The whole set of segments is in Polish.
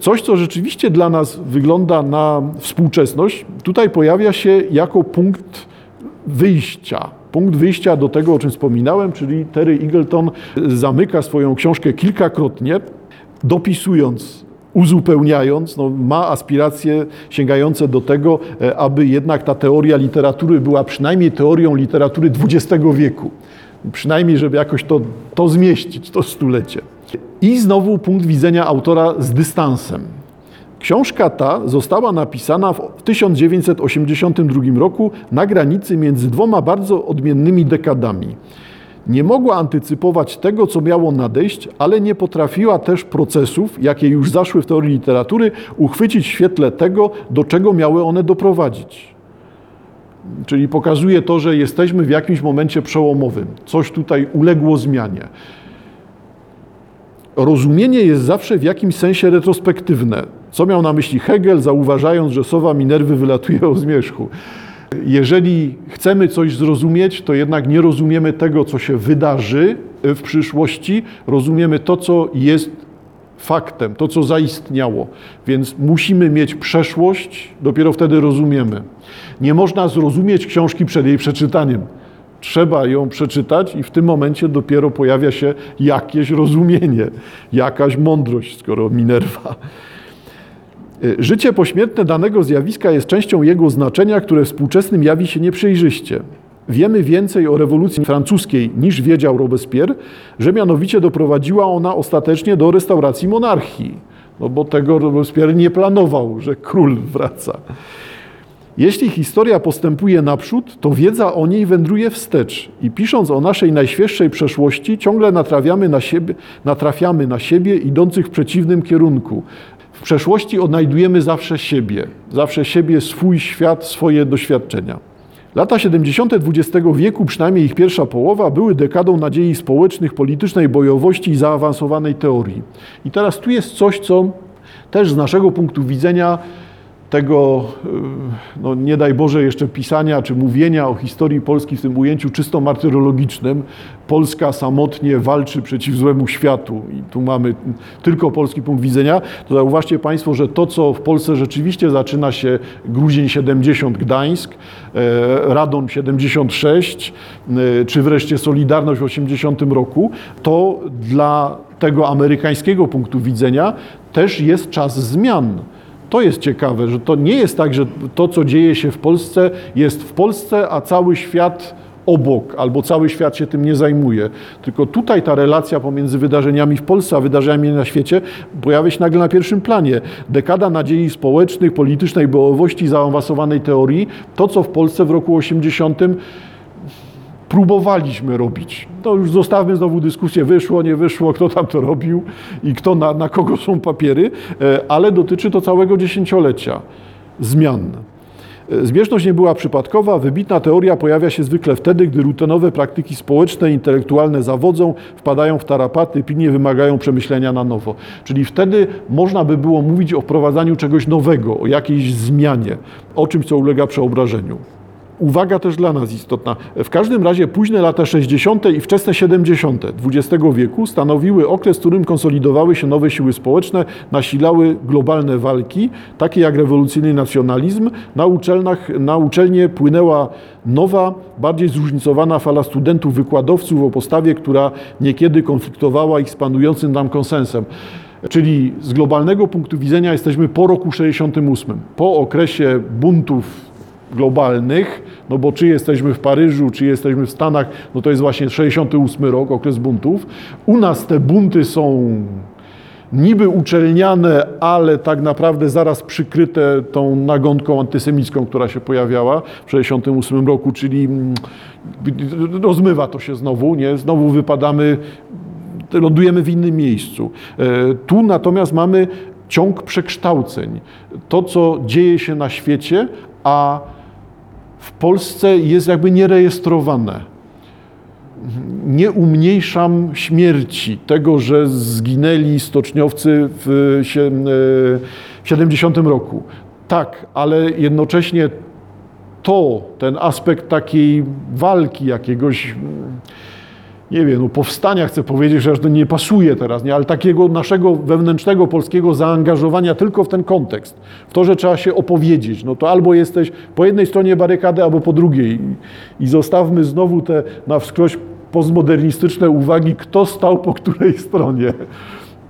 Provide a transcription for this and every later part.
Coś, co rzeczywiście dla nas wygląda na współczesność, tutaj pojawia się jako punkt wyjścia. Punkt wyjścia do tego, o czym wspominałem, czyli Terry Eagleton zamyka swoją książkę kilkakrotnie, dopisując uzupełniając, no, ma aspiracje sięgające do tego, e, aby jednak ta teoria literatury była przynajmniej teorią literatury XX wieku. Przynajmniej, żeby jakoś to, to zmieścić, to stulecie. I znowu punkt widzenia autora z dystansem. Książka ta została napisana w 1982 roku na granicy między dwoma bardzo odmiennymi dekadami. Nie mogła antycypować tego, co miało nadejść, ale nie potrafiła też procesów, jakie już zaszły w teorii literatury, uchwycić w świetle tego, do czego miały one doprowadzić. Czyli pokazuje to, że jesteśmy w jakimś momencie przełomowym. Coś tutaj uległo zmianie. Rozumienie jest zawsze w jakimś sensie retrospektywne. Co miał na myśli Hegel, zauważając, że sowa Minerwy wylatuje o zmierzchu? Jeżeli chcemy coś zrozumieć, to jednak nie rozumiemy tego, co się wydarzy w przyszłości, rozumiemy to, co jest faktem, to, co zaistniało. Więc musimy mieć przeszłość, dopiero wtedy rozumiemy. Nie można zrozumieć książki przed jej przeczytaniem. Trzeba ją przeczytać i w tym momencie dopiero pojawia się jakieś rozumienie, jakaś mądrość, skoro Minerva. Y, życie pośmiertne danego zjawiska jest częścią jego znaczenia, które współczesnym jawi się nieprzejrzyście. Wiemy więcej o rewolucji francuskiej niż wiedział Robespierre, że mianowicie doprowadziła ona ostatecznie do restauracji monarchii. No bo tego Robespierre nie planował, że król wraca. Jeśli historia postępuje naprzód, to wiedza o niej wędruje wstecz i pisząc o naszej najświeższej przeszłości, ciągle natrafiamy na siebie, natrafiamy na siebie idących w przeciwnym kierunku. W przeszłości odnajdujemy zawsze siebie, zawsze siebie, swój świat, swoje doświadczenia. Lata 70. XX wieku, przynajmniej ich pierwsza połowa, były dekadą nadziei społecznych, politycznej bojowości i zaawansowanej teorii. I teraz tu jest coś, co też z naszego punktu widzenia tego, y, no nie daj Boże, jeszcze pisania czy mówienia o historii Polski w tym ujęciu czysto martyrologicznym. Polska samotnie walczy przeciw złemu światu i tu mamy tylko polski punkt widzenia. To zauważcie Państwo, że to, co w Polsce rzeczywiście zaczyna się Gruzień 70 Gdańsk, e, Radon 76, e, czy wreszcie Solidarność w 80 roku, to dla tego amerykańskiego punktu widzenia też jest czas zmian. To jest ciekawe, że to nie jest tak, że to, co dzieje się w Polsce, jest w Polsce, a cały świat obok, albo cały świat się tym nie zajmuje. Tylko tutaj ta relacja pomiędzy wydarzeniami w Polsce a wydarzeniami na świecie pojawia się nagle na pierwszym planie. Dekada nadziei społecznych, politycznej bojowości, zaawansowanej teorii, to co w Polsce w roku 80 próbowaliśmy robić. To już zostawmy znowu dyskusję, wyszło, nie wyszło, kto tam to robił i kto na, na kogo są papiery, e, ale dotyczy to całego dziesięciolecia zmian. E, zbieżność nie była przypadkowa. Wybitna teoria pojawia się zwykle wtedy, gdy rutynowe praktyki społeczne, intelektualne zawodzą, wpadają w tarapaty, pilnie wymagają przemyślenia na nowo. Czyli wtedy można by było mówić o wprowadzaniu czegoś nowego, o jakiejś zmianie, o czymś, co ulega przeobrażeniu uwaga też dla nas istotna. W każdym razie późne lata 60. i wczesne 70. XX wieku stanowiły okres, w którym konsolidowały się nowe siły społeczne, nasilały globalne walki, takie jak rewolucyjny nacjonalizm. Na, uczelniach, na uczelnie płynęła nowa, bardziej zróżnicowana fala studentów, wykładowców o postawie, która niekiedy konfliktowała ich z panującym nam konsensem. Czyli z globalnego punktu widzenia jesteśmy po roku 68, po okresie buntów globalnych, no bo czy jesteśmy w Paryżu, czy jesteśmy w Stanach, no to jest właśnie 68 rok, okres buntów. U nas te bunty są niby uczelniane, ale tak naprawdę zaraz przykryte tą nagonką antysemicką, która się pojawiała w 68 roku, czyli mm, rozmywa to się znowu, nie? Znowu wypadamy, lądujemy w innym miejscu. E, tu natomiast mamy ciąg przekształceń. To, co dzieje się na świecie, a w Polsce jest jakby nierejestrowane. Nie umniejszam śmierci, tego, że zginęli stoczniowcy w 70 roku. Tak, ale jednocześnie to, ten aspekt takiej walki, jakiegoś nie wiem, no powstania chcę powiedzieć, że aż to nie pasuje teraz, nie? ale takiego naszego wewnętrznego polskiego zaangażowania tylko w ten kontekst, w to, że trzeba się opowiedzieć, no to albo jesteś po jednej stronie barykady, albo po drugiej. I zostawmy znowu te na wskroś postmodernistyczne uwagi, kto stał po której stronie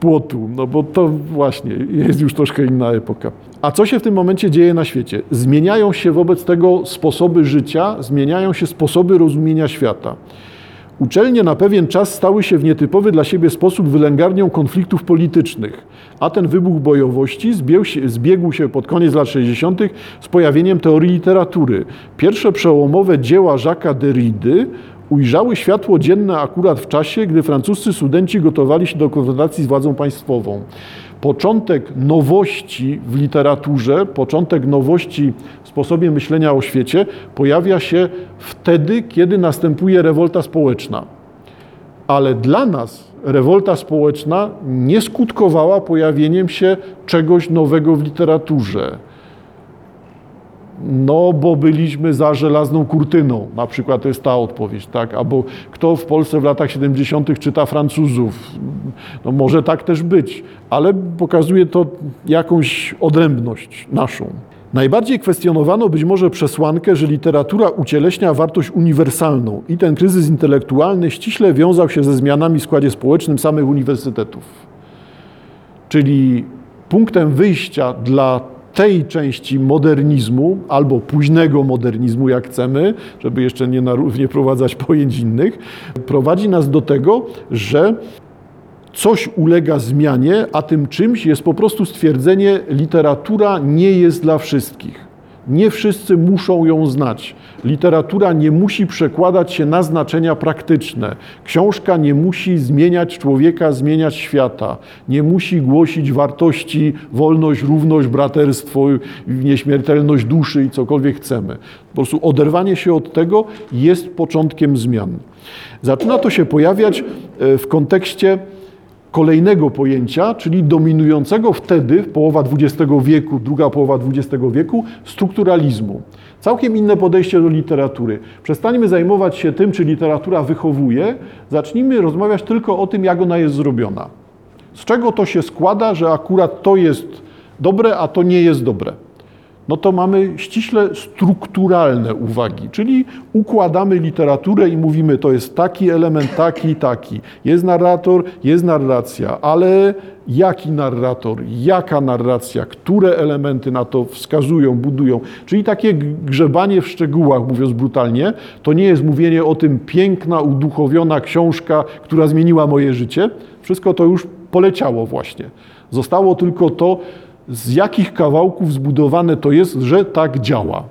płotu, no bo to właśnie jest już troszkę inna epoka. A co się w tym momencie dzieje na świecie? Zmieniają się wobec tego sposoby życia, zmieniają się sposoby rozumienia świata. Uczelnie na pewien czas stały się w nietypowy dla siebie sposób wylęgarnią konfliktów politycznych, a ten wybuch bojowości zbiegł się, zbiegł się pod koniec lat 60. z pojawieniem teorii literatury. Pierwsze przełomowe dzieła Jacques'a Derrida ujrzały światło dzienne akurat w czasie, gdy francuscy studenci gotowali się do konfrontacji z władzą państwową. Początek nowości w literaturze, początek nowości w sposobie myślenia o świecie pojawia się wtedy, kiedy następuje rewolta społeczna. Ale dla nas rewolta społeczna nie skutkowała pojawieniem się czegoś nowego w literaturze. No, bo byliśmy za żelazną kurtyną, na przykład to jest ta odpowiedź, tak? Albo kto w Polsce w latach 70. czyta Francuzów? No może tak też być, ale pokazuje to jakąś odrębność naszą. Najbardziej kwestionowano być może przesłankę, że literatura ucieleśnia wartość uniwersalną i ten kryzys intelektualny ściśle wiązał się ze zmianami w składzie społecznym samych uniwersytetów. Czyli punktem wyjścia dla tej części modernizmu, albo późnego modernizmu, jak chcemy, żeby jeszcze nie, nie prowadzać pojęć innych, prowadzi nas do tego, że coś ulega zmianie, a tym czymś jest po prostu stwierdzenie, literatura nie jest dla wszystkich. Nie wszyscy muszą ją znać. Literatura nie musi przekładać się na znaczenia praktyczne. Książka nie musi zmieniać człowieka, zmieniać świata. Nie musi głosić wartości wolność, równość, braterstwo, nieśmiertelność duszy i cokolwiek chcemy. Po prostu oderwanie się od tego jest początkiem zmian. Zaczyna to się pojawiać e, w kontekście kolejnego pojęcia, czyli dominującego wtedy, połowa XX wieku, druga połowa XX wieku, strukturalizmu. Całkiem inne podejście do literatury. Przestańmy zajmować się tym, czy literatura wychowuje, zacznijmy rozmawiać tylko o tym, jak ona jest zrobiona. Z czego to się składa, że akurat to jest dobre, a to nie jest dobre no to mamy ściśle strukturalne uwagi, czyli układamy literaturę i mówimy, to jest taki element, taki, taki. Jest narrator, jest narracja, ale jaki narrator, jaka narracja, które elementy na to wskazują, budują. Czyli takie grzebanie w szczegółach, mówiąc brutalnie, to nie jest mówienie o tym piękna, uduchowiona książka, która zmieniła moje życie. Wszystko to już poleciało właśnie. Zostało tylko to, z jakich kawałków zbudowane to jest, że tak działa.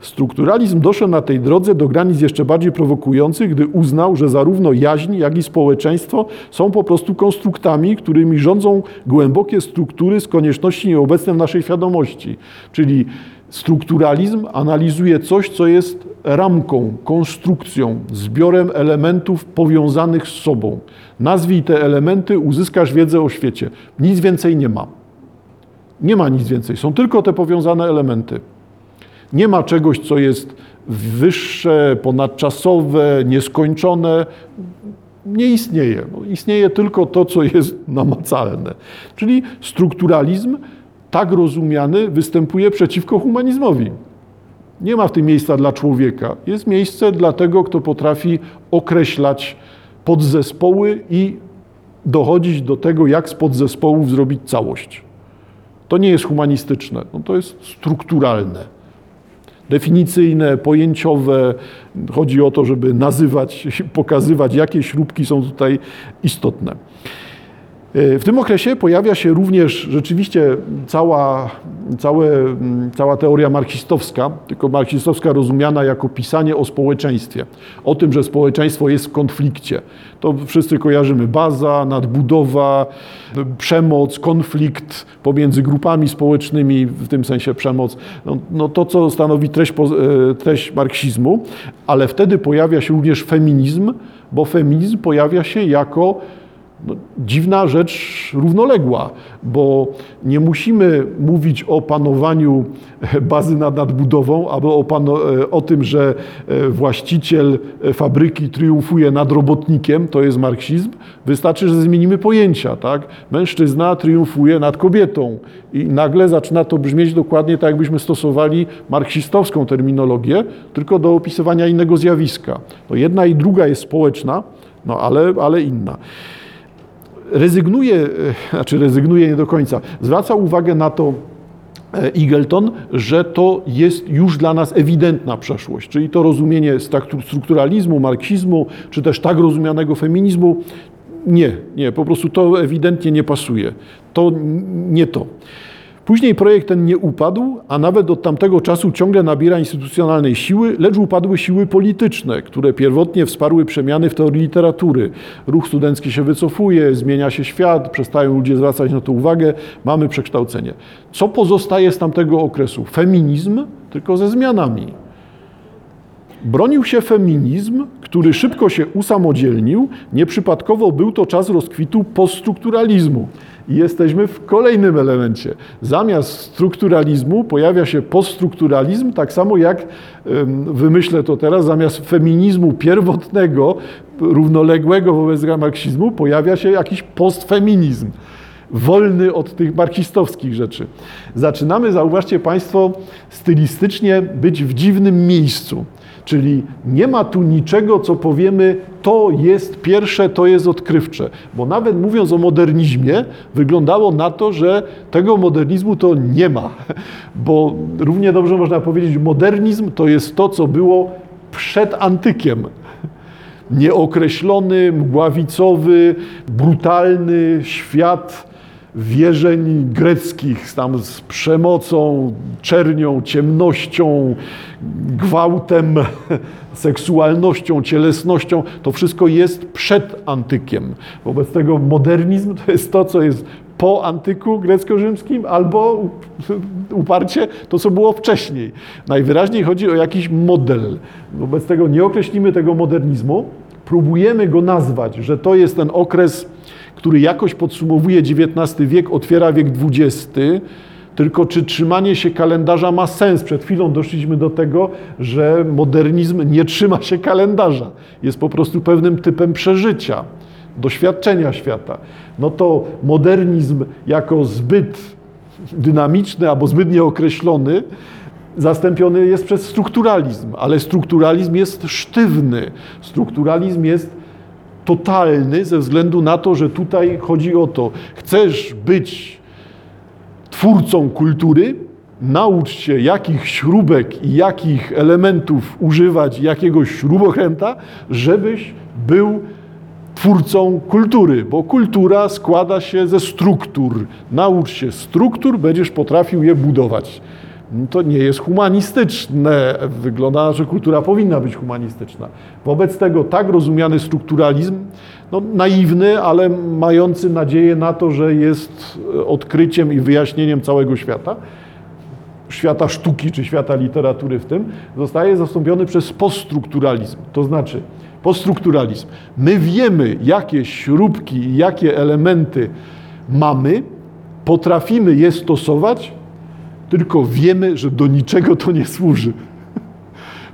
Strukturalizm doszedł na tej drodze do granic jeszcze bardziej prowokujących, gdy uznał, że zarówno jaźń, jak i społeczeństwo są po prostu konstruktami, którymi rządzą głębokie struktury z konieczności nieobecne w naszej świadomości. Czyli strukturalizm analizuje coś, co jest ramką, konstrukcją, zbiorem elementów powiązanych z sobą. Nazwij te elementy, uzyskasz wiedzę o świecie. Nic więcej nie ma. Nie ma nic więcej, są tylko te powiązane elementy. Nie ma czegoś, co jest wyższe, ponadczasowe, nieskończone. Nie istnieje. Istnieje tylko to, co jest namacalne. Czyli strukturalizm, tak rozumiany, występuje przeciwko humanizmowi. Nie ma w tym miejsca dla człowieka. Jest miejsce dla tego, kto potrafi określać podzespoły i dochodzić do tego, jak z podzespołów zrobić całość. To nie jest humanistyczne, no to jest strukturalne, definicyjne, pojęciowe. Chodzi o to, żeby nazywać, pokazywać, jakie śrubki są tutaj istotne. W tym okresie pojawia się również rzeczywiście cała, całe, cała teoria marksistowska, tylko marksistowska rozumiana jako pisanie o społeczeństwie, o tym, że społeczeństwo jest w konflikcie. To wszyscy kojarzymy baza, nadbudowa, przemoc, konflikt pomiędzy grupami społecznymi, w tym sensie przemoc. No, no to, co stanowi treść, e, treść marksizmu, ale wtedy pojawia się również feminizm, bo feminizm pojawia się jako No, dziwna rzecz równoległa, bo nie musimy mówić o panowaniu bazy nad nadbudową albo o, pano- o tym, że e, właściciel fabryki triumfuje nad robotnikiem, to jest marksizm. Wystarczy, że zmienimy pojęcia. Tak? Mężczyzna triumfuje nad kobietą i nagle zaczyna to brzmieć dokładnie tak, jakbyśmy stosowali marksistowską terminologię, tylko do opisywania innego zjawiska. To jedna i druga jest społeczna, no ale, ale inna rezygnuje, e, znaczy rezygnuje nie do końca, zwraca uwagę na to e, Eagleton, że to jest już dla nas ewidentna przeszłość, czyli to rozumienie strukturalizmu, marksizmu, czy też tak rozumianego feminizmu, nie, nie, po prostu to ewidentnie nie pasuje. To nie to. Później projekt ten nie upadł, a nawet od tamtego czasu ciągle nabiera instytucjonalnej siły, lecz upadły siły polityczne, które pierwotnie wsparły przemiany w teorii literatury. Ruch studencki się wycofuje, zmienia się świat, przestają ludzie zwracać na to uwagę, mamy przekształcenie. Co pozostaje z tamtego okresu? Feminizm, tylko ze zmianami. Bronił się feminizm, który szybko się usamodzielnił. Nieprzypadkowo był to czas rozkwitu poststrukturalizmu. I jesteśmy w kolejnym elemencie. Zamiast strukturalizmu pojawia się poststrukturalizm, tak samo jak, wymyślę to teraz, zamiast feminizmu pierwotnego, równoległego wobec marksizmu, pojawia się jakiś postfeminizm wolny od tych marksistowskich rzeczy. Zaczynamy, zauważcie Państwo, stylistycznie być w dziwnym miejscu. Czyli nie ma tu niczego, co powiemy, to jest pierwsze, to jest odkrywcze. Bo nawet mówiąc o modernizmie, wyglądało na to, że tego modernizmu to nie ma. Bo równie dobrze można powiedzieć, modernizm to jest to, co było przed antykiem. Nieokreślony, mgławicowy, brutalny świat wierzeń greckich, tam z przemocą, czernią, ciemnością, gwałtem, seksualnością, cielesnością, to wszystko jest przed antykiem. Wobec tego modernizm to jest to, co jest po antyku grecko-rzymskim, albo uparcie to, co było wcześniej. Najwyraźniej chodzi o jakiś model. Wobec tego nie określimy tego modernizmu, próbujemy go nazwać, że to jest ten okres który jakoś podsumowuje XIX wiek, otwiera wiek XX, tylko czy trzymanie się kalendarza ma sens? Przed chwilą doszliśmy do tego, że modernizm nie trzyma się kalendarza. Jest po prostu pewnym typem przeżycia, doświadczenia świata. No to modernizm jako zbyt dynamiczny albo zbyt nieokreślony zastąpiony jest przez strukturalizm, ale strukturalizm jest sztywny. Strukturalizm jest totalny ze względu na to, że tutaj chodzi o to, chcesz być twórcą kultury, naucz się jakich śrubek i jakich elementów używać, jakiegoś śrubokręta, żebyś był twórcą kultury, bo kultura składa się ze struktur. Naucz się struktur, będziesz potrafił je budować to nie jest humanistyczne. Wygląda, że kultura powinna być humanistyczna. Wobec tego tak rozumiany strukturalizm, no, naiwny, ale mający nadzieję na to, że jest odkryciem i wyjaśnieniem całego świata, świata sztuki czy świata literatury w tym, zostaje zastąpiony przez poststrukturalizm. To znaczy, poststrukturalizm. My wiemy, jakie śrubki i jakie elementy mamy, potrafimy je stosować, tylko wiemy, że do niczego to nie służy.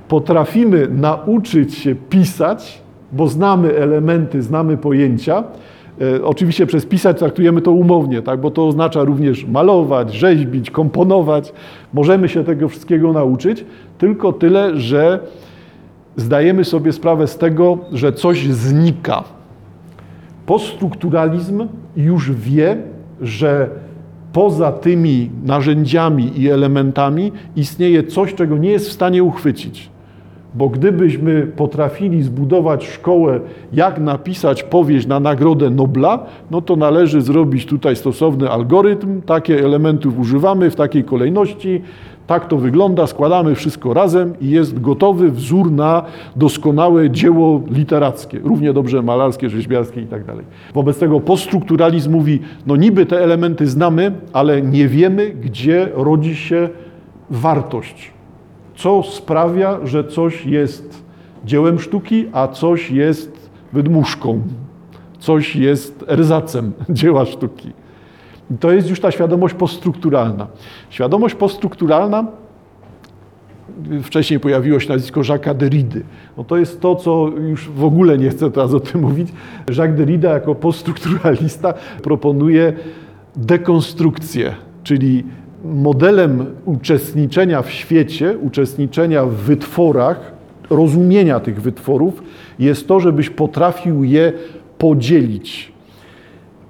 Potrafimy nauczyć się pisać, bo znamy elementy, znamy pojęcia. E, oczywiście przez pisać traktujemy to umownie, tak? bo to oznacza również malować, rzeźbić, komponować. Możemy się tego wszystkiego nauczyć, tylko tyle, że zdajemy sobie sprawę z tego, że coś znika. Poststrukturalizm już wie, że poza tymi narzędziami i elementami istnieje coś, czego nie jest w stanie uchwycić. Bo gdybyśmy potrafili zbudować szkołę, jak napisać powieść na nagrodę Nobla, no to należy zrobić tutaj stosowny algorytm, takie elementów używamy w takiej kolejności, tak to wygląda, składamy wszystko razem i jest gotowy wzór na doskonałe dzieło literackie, równie dobrze malarskie, rzeźbiarskie i tak dalej. Wobec tego poststrukturalizm mówi, no niby te elementy znamy, ale nie wiemy, gdzie rodzi się wartość. Co sprawia, że coś jest dziełem sztuki, a coś jest wydmuszką. coś jest erzacem dzieła sztuki. I to jest już ta świadomość poststrukturalna. Świadomość poststrukturalna wcześniej pojawiło się nazwisko Jacques'a Derrida. No to jest to, co już w ogóle nie chcę teraz o tym mówić. Jacques Derrida jako poststrukturalista proponuje dekonstrukcję, czyli modelem uczestniczenia w świecie, uczestniczenia w wytworach, rozumienia tych wytworów jest to, żebyś potrafił je podzielić.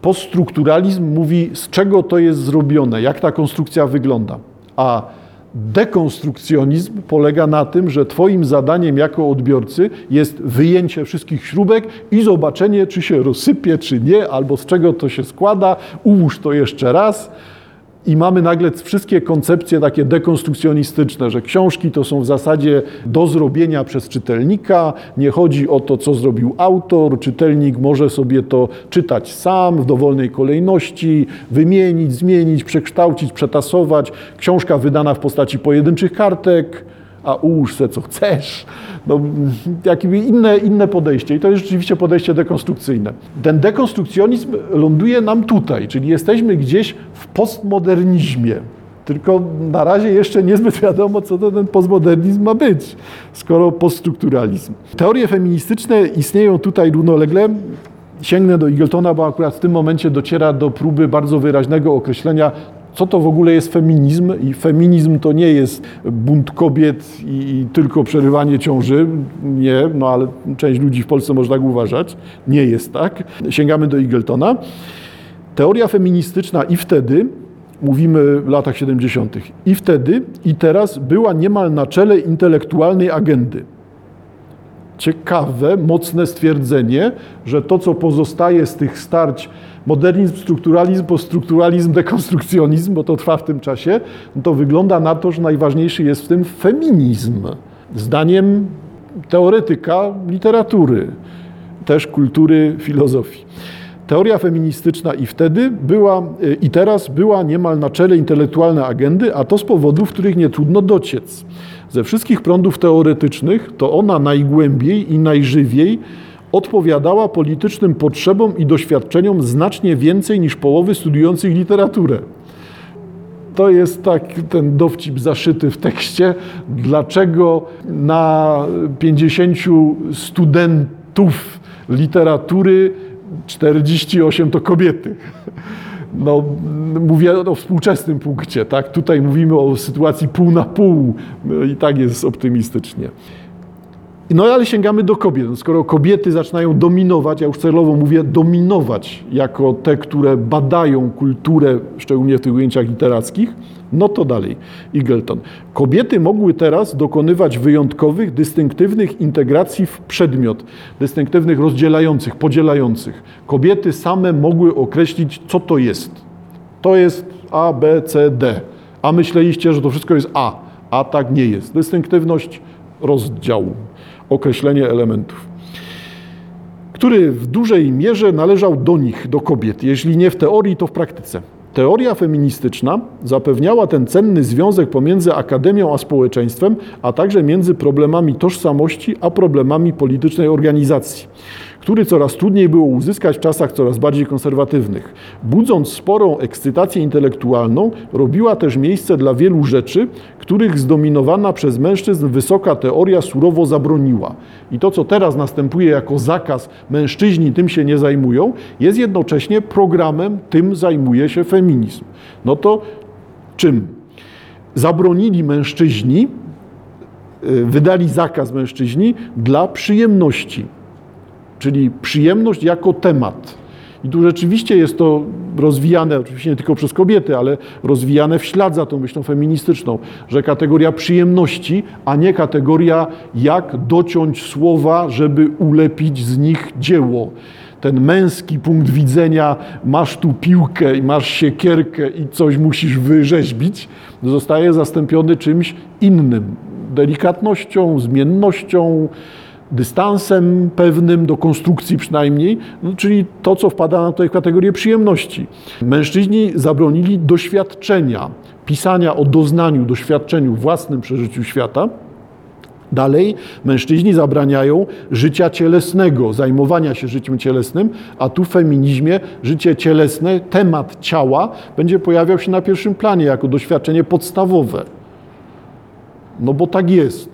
Poststrukturalizm mówi, z czego to jest zrobione, jak ta konstrukcja wygląda. A Dekonstrukcjonizm polega na tym, że Twoim zadaniem jako odbiorcy jest wyjęcie wszystkich śrubek i zobaczenie, czy się rozsypie, czy nie, albo z czego to się składa, ułóż to jeszcze raz i mamy nagle wszystkie koncepcje takie dekonstrukcjonistyczne, że książki to są w zasadzie do zrobienia przez czytelnika, nie chodzi o to, co zrobił autor, czytelnik może sobie to czytać sam w dowolnej kolejności, wymienić, zmienić, przekształcić, przetasować. Książka wydana w postaci pojedynczych kartek, a ułóż se co chcesz. No, jakby inne, inne podejście. I to jest rzeczywiście podejście dekonstrukcyjne. Ten dekonstrukcjonizm ląduje nam tutaj, czyli jesteśmy gdzieś w postmodernizmie. Tylko na razie jeszcze niezbyt wiadomo, co to ten postmodernizm ma być, skoro poststrukturalizm. Teorie feministyczne istnieją tutaj równolegle. Sięgnę do Eagletona, bo akurat w tym momencie dociera do próby bardzo wyraźnego określenia co to w ogóle jest feminizm i feminizm to nie jest bunt kobiet i, tylko przerywanie ciąży, nie, no ale część ludzi w Polsce może tak uważać, nie jest tak. Sięgamy do Eagletona. Teoria feministyczna i wtedy, mówimy w latach 70., i wtedy, i teraz była niemal na czele intelektualnej agendy ciekawe, mocne stwierdzenie, że to, co pozostaje z tych starć modernizm, strukturalizm, poststrukturalizm, dekonstrukcjonizm, bo to trwa w tym czasie, no to wygląda na to, że najważniejszy jest w tym feminizm. Zdaniem teoretyka literatury, też kultury, filozofii. Teoria feministyczna i wtedy była, i teraz była niemal na czele intelektualnej agendy, a to z powodów, których nie trudno dociec. Ze wszystkich prądów teoretycznych to ona najgłębiej i najżywiej odpowiadała politycznym potrzebom i doświadczeniom znacznie więcej niż połowy studiujących literaturę. To jest tak ten dowcip zaszyty w tekście, dlaczego na 50 studentów literatury 48 to kobiety. No, mówię o współczesnym punkcie, tak? Tutaj mówimy o sytuacji pół na pół i tak jest optymistycznie. No ale sięgamy do kobiet. No, skoro kobiety zaczynają dominować, ja już celowo mówię dominować jako te, które badają kulturę, szczególnie w tych ujęciach literackich, no to dalej. Eagleton. Kobiety mogły teraz dokonywać wyjątkowych, dystynktywnych integracji w przedmiot, dystynktywnych rozdzielających, podzielających. Kobiety same mogły określić, co to jest. To jest A, B, C, D. A myśleliście, że to wszystko jest A, a tak nie jest. Dystynktywność rozdziału określenie elementów, który w dużej mierze należał do nich, do kobiet, jeśli nie w teorii, to w praktyce. Teoria feministyczna zapewniała ten cenny związek pomiędzy akademią a społeczeństwem, a także między problemami tożsamości a problemami politycznej organizacji który coraz trudniej było uzyskać w czasach coraz bardziej konserwatywnych. Budząc sporą ekscytację intelektualną, robiła też miejsce dla wielu rzeczy, których zdominowana przez mężczyzn wysoka teoria surowo zabroniła. I to, co teraz następuje jako zakaz, mężczyźni tym się nie zajmują, jest jednocześnie programem, tym zajmuje się feminizm. No to czym? Zabronili mężczyźni, y, wydali zakaz mężczyźni dla przyjemności czyli przyjemność jako temat. I tu rzeczywiście jest to rozwijane, oczywiście nie tylko przez kobiety, ale rozwijane w ślad za tą myślą feministyczną, że kategoria przyjemności, a nie kategoria jak dociąć słowa, żeby ulepić z nich dzieło. Ten męski punkt widzenia, masz tu piłkę i masz siekierkę i coś musisz wyrzeźbić, zostaje zastąpiony czymś innym. Delikatnością, zmiennością, dystansem pewnym do konstrukcji przynajmniej, no, czyli to, co wpada na tutaj kategorię przyjemności. Mężczyźni zabronili doświadczenia, pisania o doznaniu, doświadczeniu, własnym przeżyciu świata, Dalej, mężczyźni zabraniają życia cielesnego, zajmowania się życiem cielesnym, a tu w feminizmie życie cielesne, temat ciała będzie pojawiał się na pierwszym planie jako doświadczenie podstawowe. No bo tak jest.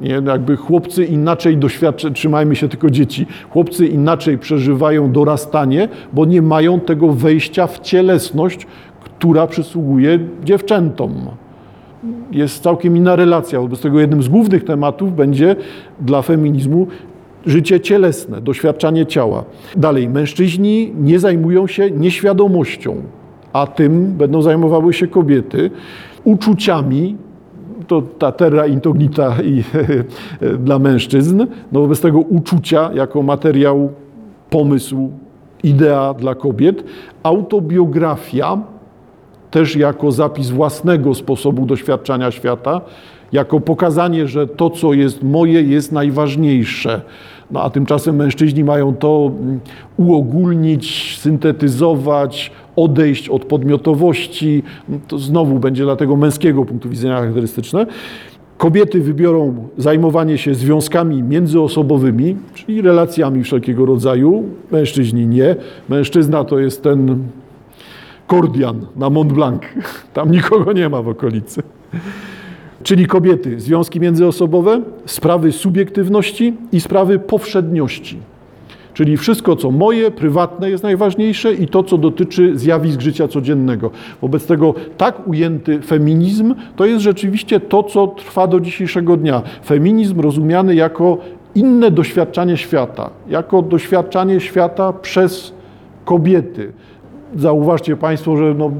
Nie? Jakby chłopcy inaczej doświadczają, trzymajmy się tylko dzieci, chłopcy inaczej przeżywają dorastanie, bo nie mają tego wejścia w cielesność, która przysługuje dziewczętom jest całkiem inna relacja. Wobec tego jednym z głównych tematów będzie dla feminizmu życie cielesne, doświadczanie ciała. Dalej, mężczyźni nie zajmują się nieświadomością, a tym będą zajmowały się kobiety, uczuciami, to ta terra incognita i, dla mężczyzn, no wobec tego uczucia jako materiał, pomysł, idea dla kobiet, autobiografia, też jako zapis własnego sposobu doświadczania świata, jako pokazanie, że to, co jest moje, jest najważniejsze. No a tymczasem mężczyźni mają to mm, uogólnić, syntetyzować, odejść od podmiotowości. To znowu będzie dla tego męskiego punktu widzenia charakterystyczne. Kobiety wybiorą zajmowanie się związkami międzyosobowymi, czyli relacjami wszelkiego rodzaju. Mężczyźni nie. Mężczyzna to jest ten Kordian na Mont Blanc. Tam nikogo nie ma w okolicy. Czyli kobiety, związki międzyosobowe, sprawy subiektywności i sprawy powszedniości. Czyli wszystko, co moje, prywatne jest najważniejsze i to, co dotyczy zjawisk życia codziennego. Wobec tego tak ujęty feminizm to jest rzeczywiście to, co trwa do dzisiejszego dnia. Feminizm rozumiany jako inne doświadczanie świata, jako doświadczanie świata przez kobiety zauważcie Państwo, że no,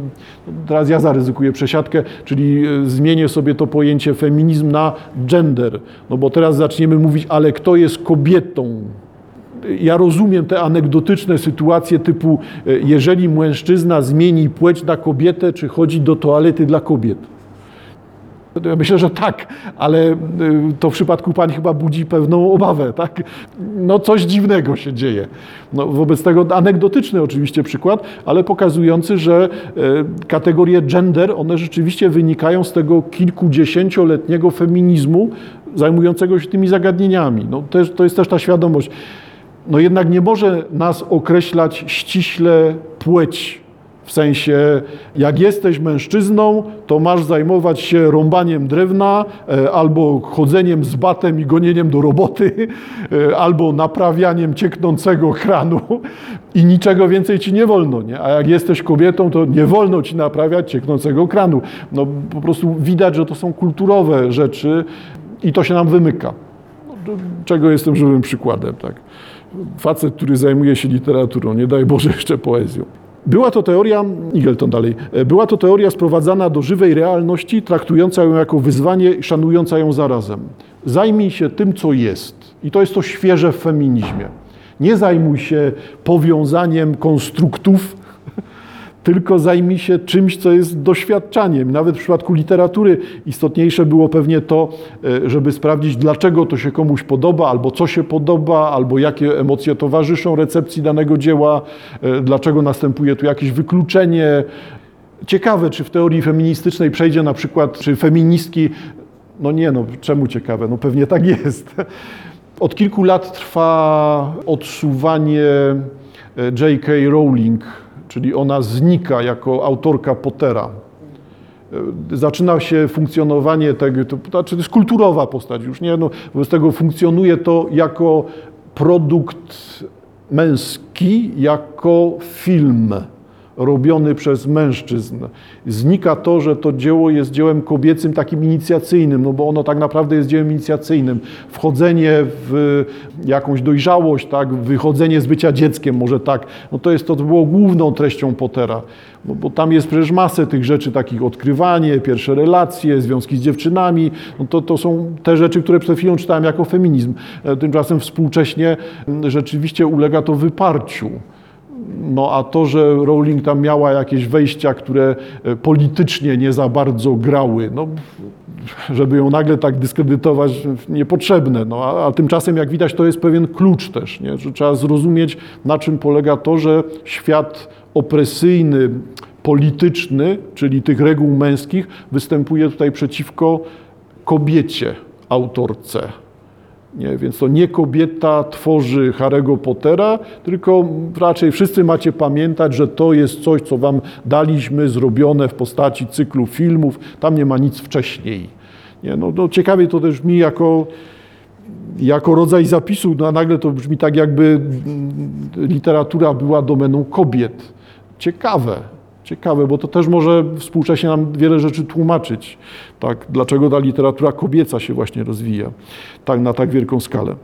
teraz ja zaryzykuję przesiadkę, czyli e, zmienię sobie to pojęcie feminizm na gender, no bo teraz zaczniemy mówić, ale kto jest kobietą? Ja rozumiem te anegdotyczne sytuacje typu, e, jeżeli mężczyzna zmieni płeć na kobietę, czy chodzi do toalety dla kobiet. Ja myślę, że tak, ale y, to w przypadku pani chyba budzi pewną obawę, tak? No coś dziwnego się dzieje. No, wobec tego anegdotyczny oczywiście przykład, ale pokazujący, że y, kategorie gender, one rzeczywiście wynikają z tego kilkudziesięcioletniego feminizmu zajmującego się tymi zagadnieniami. No, to jest też ta świadomość. No jednak nie może nas określać ściśle płeć w sensie, jak jesteś mężczyzną, to masz zajmować się rąbaniem drewna, e, albo chodzeniem z batem i gonieniem do roboty, e, albo naprawianiem cieknącego kranu i niczego więcej ci nie wolno. Nie? A jak jesteś kobietą, to nie wolno ci naprawiać cieknącego kranu. No, po prostu widać, że to są kulturowe rzeczy i to się nam wymyka. No, czego jestem żywym przykładem. Tak? Facet, który zajmuje się literaturą, nie daj Boże jeszcze poezją. Była to teoria, Igelton dalej, była to teoria sprowadzana do żywej realności, traktująca ją jako wyzwanie szanująca ją zarazem. Zajmij się tym, co jest. I to jest to świeże w feminizmie. Nie zajmuj się powiązaniem konstruktów tylko zajmij się czymś, co jest doświadczaniem. Nawet w przypadku literatury istotniejsze było pewnie to, e, żeby sprawdzić, dlaczego to się komuś podoba, albo co się podoba, albo jakie emocje towarzyszą recepcji danego dzieła, e, dlaczego następuje tu jakieś wykluczenie. Ciekawe, czy w teorii feministycznej przejdzie na przykład, czy feministki, no nie, no czemu ciekawe? No pewnie tak jest. Od kilku lat trwa odsuwanie e, J.K. Rowling czyli ona znika jako autorka Pottera. Zaczyna się funkcjonowanie tego, to, znaczy to jest kulturowa postać już, nie? No, wobec tego funkcjonuje to jako produkt męski, jako film robiony przez mężczyzn. Znika to, że to dzieło jest dziełem kobiecym, takim inicjacyjnym, no bo ono tak naprawdę jest dziełem inicjacyjnym. Wchodzenie w jakąś dojrzałość, tak, wychodzenie z bycia dzieckiem, może tak, no to jest to, to było główną treścią Pottera. No bo tam jest przecież masę tych rzeczy, takich odkrywanie, pierwsze relacje, związki z dziewczynami, no to, to są te rzeczy, które przed chwilą czytałem jako feminizm. E, tymczasem współcześnie rzeczywiście ulega to wyparciu. No a to, że Rowling tam miała jakieś wejścia, które e, politycznie nie za bardzo grały, no, żeby ją nagle tak dyskredytować, niepotrzebne. No, a, a tymczasem, jak widać, to jest pewien klucz też, nie? że trzeba zrozumieć, na czym polega to, że świat opresyjny, polityczny, czyli tych reguł męskich, występuje tutaj przeciwko kobiecie, autorce. Nie, więc to nie kobieta tworzy Harry'ego Pottera, tylko raczej wszyscy macie pamiętać, że to jest coś, co wam daliśmy, zrobione w postaci cyklu filmów. Tam nie ma nic wcześniej. Nie, no, no ciekawie to też mi jako, jako rodzaj zapisu, no, a nagle to brzmi tak, jakby literatura była domeną kobiet. Ciekawe. Ciekawe, bo to też może współcześnie nam wiele rzeczy tłumaczyć, tak, dlaczego ta literatura kobieca się właśnie rozwija tak, na tak wielką skalę.